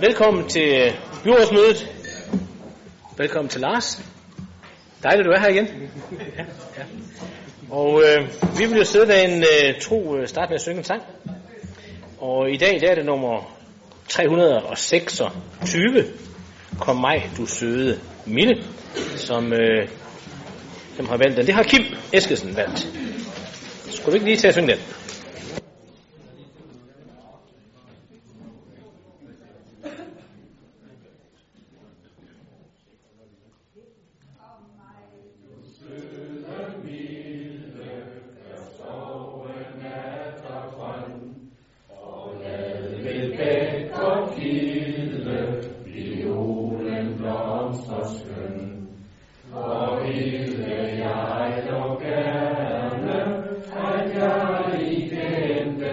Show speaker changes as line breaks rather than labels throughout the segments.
Velkommen til byrådsmødet. Velkommen til Lars. Dejligt, du er her igen. Ja, ja. Og øh, vi vil jo sidde med en øh, tro øh, starte med at synge en sang. Og i dag der er det nummer 326. Kom mig, du søde minde, som, øh, som har valgt den. Det har Kim Eskesen valgt. Skulle vi ikke lige til at synge den?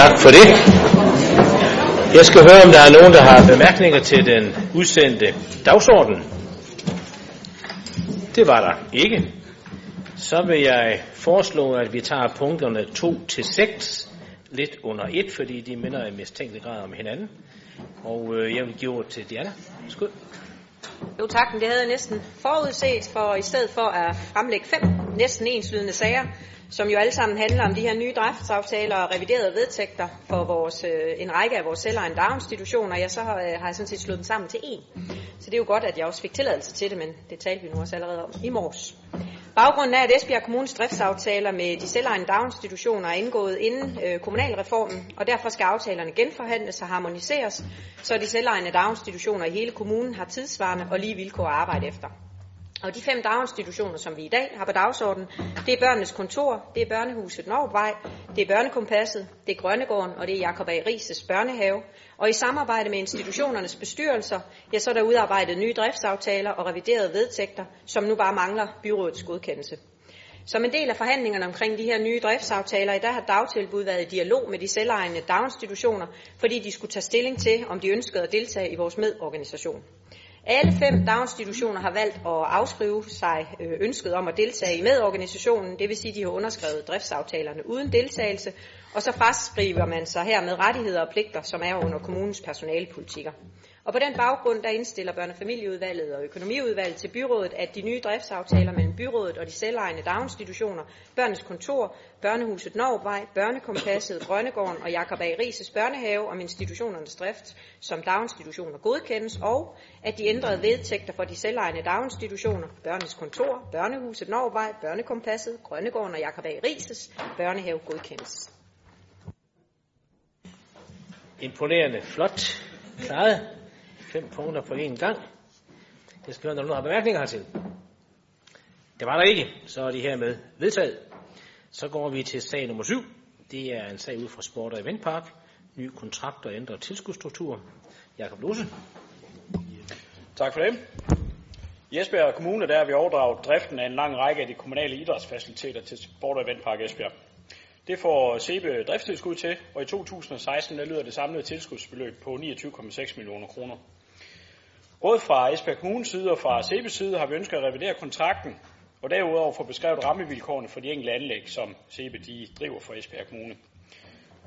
Tak for det. Jeg skal høre, om der er nogen, der har bemærkninger til den udsendte dagsorden. Det var der ikke. Så vil jeg foreslå, at vi tager punkterne 2 til 6 lidt under 1, fordi de minder i mistænkelig grad om hinanden. Og øh, jeg vil give ordet til Diana. Skud.
Jo tak, men det havde jeg næsten forudset, for i stedet for at fremlægge fem næsten enslydende sager, som jo alle sammen handler om de her nye driftsaftaler og reviderede vedtægter for vores, øh, en række af vores selvejende daginstitutioner, Jeg så har, øh, har jeg sådan set slået dem sammen til en. Så det er jo godt, at jeg også fik tilladelse til det, men det talte vi nu også allerede om i morges. Baggrunden er, at Esbjerg Kommunes driftsaftaler med de selvejende daginstitutioner er indgået inden øh, kommunalreformen, og derfor skal aftalerne genforhandles og harmoniseres, så de selvejende daginstitutioner i hele kommunen har tidsvarende og lige vilkår at arbejde efter. Og de fem daginstitutioner, som vi i dag har på dagsordenen, det er børnenes kontor, det er børnehuset Norvej, det er børnekompasset, det er Grønnegården, og det er Jakob A. Rises børnehave. Og i samarbejde med institutionernes bestyrelser, ja, så er der udarbejdet nye driftsaftaler og reviderede vedtægter, som nu bare mangler byrådets godkendelse. Som en del af forhandlingerne omkring de her nye driftsaftaler, der har dagtilbud været i dialog med de selvejende daginstitutioner, fordi de skulle tage stilling til, om de ønskede at deltage i vores medorganisation. Alle fem daginstitutioner har valgt at afskrive sig øh, ønsket om at deltage i medorganisationen, det vil sige, at de har underskrevet driftsaftalerne uden deltagelse, og så fraskriver man sig her med rettigheder og pligter, som er under kommunens personalepolitikker. Og på den baggrund, der indstiller børnefamilieudvalget og økonomiudvalget til byrådet, at de nye driftsaftaler mellem byrådet og de selvejende daginstitutioner, børnenes kontor, børnehuset Norvej, børnekompasset, Grønnegården og Jakob A. Rises børnehave om institutionernes drift som daginstitutioner godkendes, og at de ændrede vedtægter for de selvejende daginstitutioner, børnenes kontor, børnehuset Norvej, børnekompasset, Grønnegården og Jakob A. Rises børnehave godkendes.
Imponerende, flot, klaret. Fem punkter på én gang. Jeg skal høre, når du har bemærkninger hertil. Det var der ikke, så er de her med vedtaget. Så går vi til sag nummer 7. Det er en sag ud fra Sport og Eventpark. Ny kontrakt og ændret tilskudsstruktur. Jakob Lose.
Tak for det. I Esbjerg Kommune der har vi overdraget driften af en lang række af de kommunale idrætsfaciliteter til Sport og Eventpark Esbjerg. Det får SEBE driftstilskud til, og i 2016 der lyder det samlede tilskudsbeløb på 29,6 millioner kroner. Både fra Esbjerg Kommunes side og fra SEBEs side har vi ønsket at revidere kontrakten, og derudover få beskrevet rammevilkårene for de enkelte anlæg, som SEBE de driver for Esbjerg Kommune.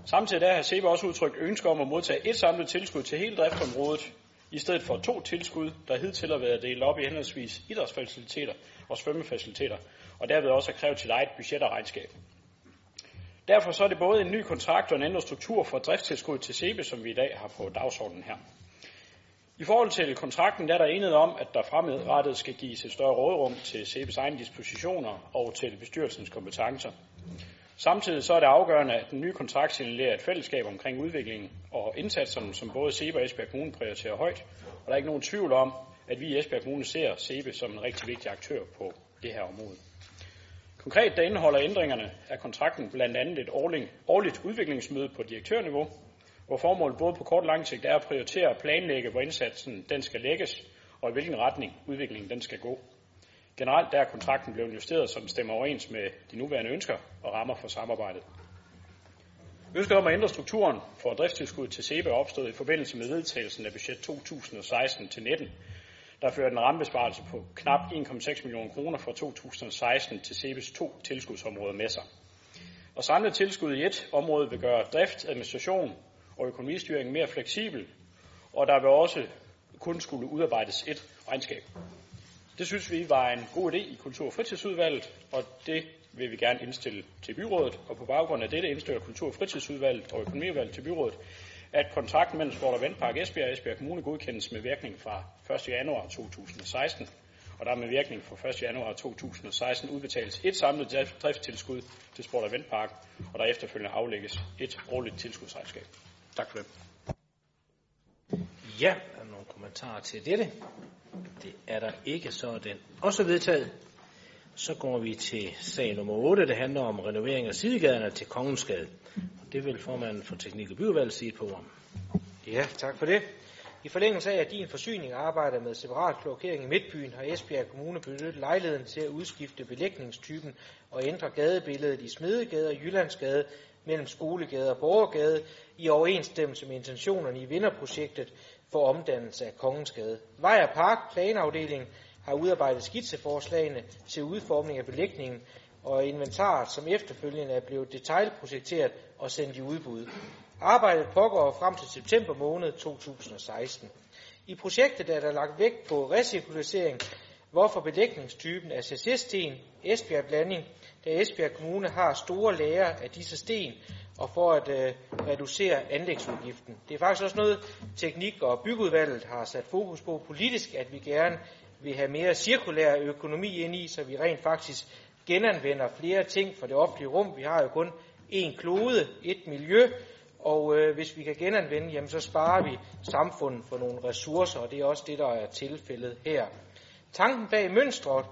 Samtidig der har SEBE også udtrykt ønske om at modtage et samlet tilskud til hele driftsområdet, i stedet for to tilskud, der hidtil har været delt op i henholdsvis idrætsfaciliteter og svømmefaciliteter, og derved også har krævet sit eget budget og regnskab. Derfor så er det både en ny kontrakt og en ændret struktur for driftstilskud til SEBE, som vi i dag har på dagsordenen her. I forhold til kontrakten der er der enighed om, at der fremadrettet skal gives et større rådrum til SEBEs egne dispositioner og til bestyrelsens kompetencer. Samtidig så er det afgørende, at den nye kontrakt signalerer et fællesskab omkring udviklingen og indsatserne, som både SEBE og Esbjerg Kommune prioriterer højt. Og der er ikke nogen tvivl om, at vi i Esbjerg Kommune ser SEBE som en rigtig vigtig aktør på det her område. Konkret der indeholder ændringerne af kontrakten blandt andet et årligt udviklingsmøde på direktørniveau, hvor formålet både på kort og lang sigt er at prioritere og planlægge, hvor indsatsen den skal lægges, og i hvilken retning udviklingen den skal gå. Generelt er kontrakten blevet justeret, så den stemmer overens med de nuværende ønsker og rammer for samarbejdet. Ønsket om at ændre strukturen for driftstilskud til SEBE er opstået i forbindelse med vedtagelsen af budget 2016 til 19, der førte en rammebesparelse på knap 1,6 millioner kroner fra 2016 til SEBEs to tilskudsområder med sig. Og samlet tilskud i et område vil gøre drift, administration og økonomistyringen mere fleksibel, og der vil også kun skulle udarbejdes et regnskab. Det synes vi var en god idé i Kultur- og Fritidsudvalget, og det vil vi gerne indstille til byrådet, og på baggrund af dette indstiller Kultur- og Fritidsudvalget og Økonomiudvalget til byrådet, at kontrakten mellem Sport og Vandpark Esbjerg og Esbjerg Kommune godkendes med virkning fra 1. januar 2016, og der med virkning fra 1. januar 2016 udbetales et samlet driftstilskud til Sport og Vandpark, og der efterfølgende aflægges et årligt tilskudsregnskab. Tak for det.
Ja, er der nogle kommentarer til dette? Det er der ikke, så er den også vedtaget. Så går vi til sag nummer 8, det handler om renovering af sidegaderne til Kongensgade. Det vil formanden for Teknik- og Byudvalg sige på om.
Ja, tak for det. I forlængelse af, at din forsyning arbejder med separat klokering i Midtbyen, har Esbjerg Kommune benyttet lejligheden til at udskifte belægningstypen og ændre gadebilledet i Smedegade og Jyllandsgade mellem Skolegade og Borgergade i overensstemmelse med intentionerne i vinderprojektet for omdannelse af Kongensgade. Vej og Park Planafdelingen har udarbejdet skitseforslagene til udformning af belægningen og inventaret, som efterfølgende er blevet detaljprojekteret og sendt i udbud. Arbejdet pågår frem til september måned 2016. I projektet er der lagt vægt på recirkulering, hvorfor belægningstypen er CC-sten, Esbjerg blanding, da Esbjerg Kommune har store lager af disse sten, og for at øh, reducere anlægsudgiften. Det er faktisk også noget, teknik- og byggeudvalget har sat fokus på politisk, at vi gerne vil have mere cirkulær økonomi ind i, så vi rent faktisk genanvender flere ting fra det offentlige rum. Vi har jo kun én klode, et miljø, og øh, hvis vi kan genanvende, jamen, så sparer vi samfundet for nogle ressourcer, og det er også det, der er tilfældet her. Tanken bag mønstret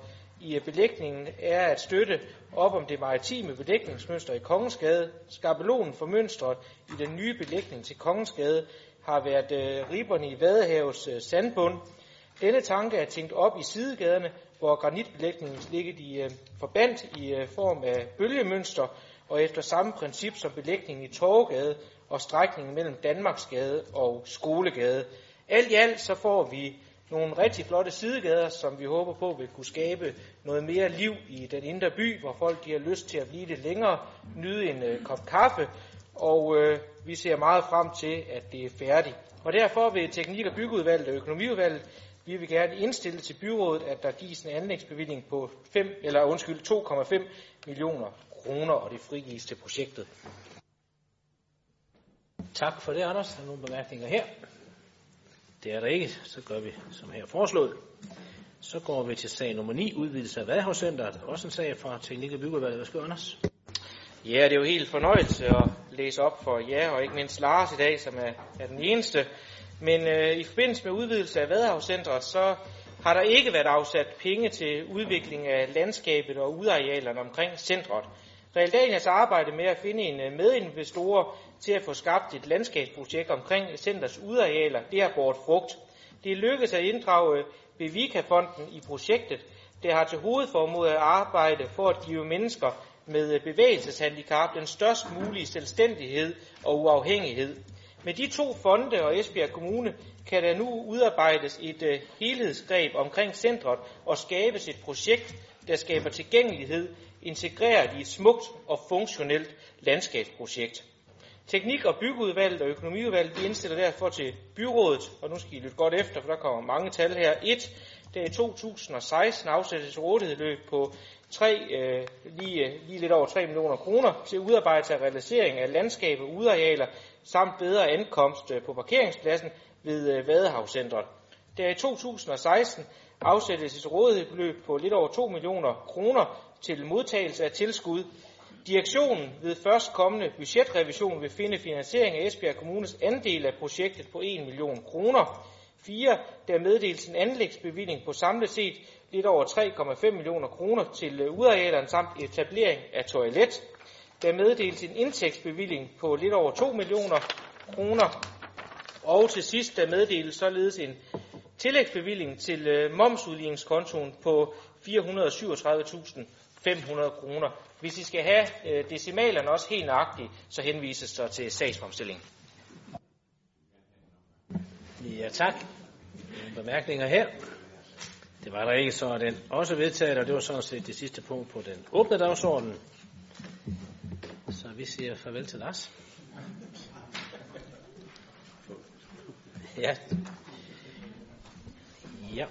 i belægningen er at støtte op om det maritime belægningsmønster i Kongensgade. Skabelonen for mønstret i den nye belægning til Kongensgade har været øh, ribberne i Vadehavets øh, sandbund. Denne tanke er tænkt op i sidegaderne, hvor granitbelægningen ligger i øh, forbandt i øh, form af bølgemønster, og efter samme princip som belægningen i Torvegade og strækningen mellem Danmarksgade og Skolegade. Alt i alt så får vi nogle rigtig flotte sidegader, som vi håber på vil kunne skabe noget mere liv i den indre by, hvor folk de har lyst til at blive lidt længere, nyde en øh, kop kaffe, og øh, vi ser meget frem til, at det er færdigt. Og derfor vil Teknik- og Byggeudvalget og Økonomiudvalget, vi vil gerne indstille til byrådet, at der gives en anlægsbevilling på 5, eller undskyld, 2,5 millioner kroner, og det frigives til projektet.
Tak for det, Anders. Er der nogle bemærkninger her? Det er der ikke. Så gør vi som her foreslået. Så går vi til sag nummer 9, udvidelse af Vadehavscenteret. Også en sag fra Teknik- og Byggeudvalget. Hvad skal Anders?
Ja, det er jo helt fornøjelse at læse op for jer, og ikke mindst Lars i dag, som er, er den eneste. Men øh, i forbindelse med udvidelse af Vadehavscenteret, så har der ikke været afsat penge til udvikling af landskabet og udarealerne omkring centret. Realdanias arbejde med at finde en øh, medinvestor til at få skabt et landskabsprojekt omkring centers udarealer, det har båret frugt. Det er lykkedes at inddrage øh, Bevika-fonden i projektet, der har til hovedformål at arbejde for at give mennesker med øh, bevægelseshandicap den størst mulige selvstændighed og uafhængighed. Med de to fonde og Esbjerg Kommune kan der nu udarbejdes et helhedsgreb omkring centret og skabes et projekt, der skaber tilgængelighed, integreret i et smukt og funktionelt landskabsprojekt. Teknik- og byggeudvalget og økonomiudvalget de indstiller derfor til byrådet, og nu skal I lytte godt efter, for der kommer mange tal her. 1. Der i 2016 afsættes rådighedsløb på 3, øh, lige, øh, lige lidt over 3 millioner kroner til udarbejdelse af realisering af landskab og udarealer samt bedre ankomst øh, på parkeringspladsen ved øh, Vadehavscentret. Der i 2016 afsættes et rådighedsbeløb på lidt over 2 millioner kroner til modtagelse af tilskud. Direktionen ved førstkommende budgetrevision vil finde finansiering af Esbjerg Kommunes andel af projektet på 1 million kroner. 4. Der meddeles en anlægsbevilling på samlet set lidt over 3,5 millioner kroner til øh, udarealerne samt etablering af toilet. Der meddeles en indtægtsbevilling på lidt over 2 millioner kroner. Og til sidst der meddeles således en tillægsbevilling til øh, momsudligningskontoen på 437.500 kroner. Hvis I skal have øh, decimalerne også helt nøjagtigt, så henvises der til sagsfremstillingen.
Ja, tak. Nogle bemærkninger her. Det var der ikke, så er den også vedtaget, og det var sådan set det sidste punkt på den åbne dagsorden. Så vi siger farvel til Lars. Ja. Ja.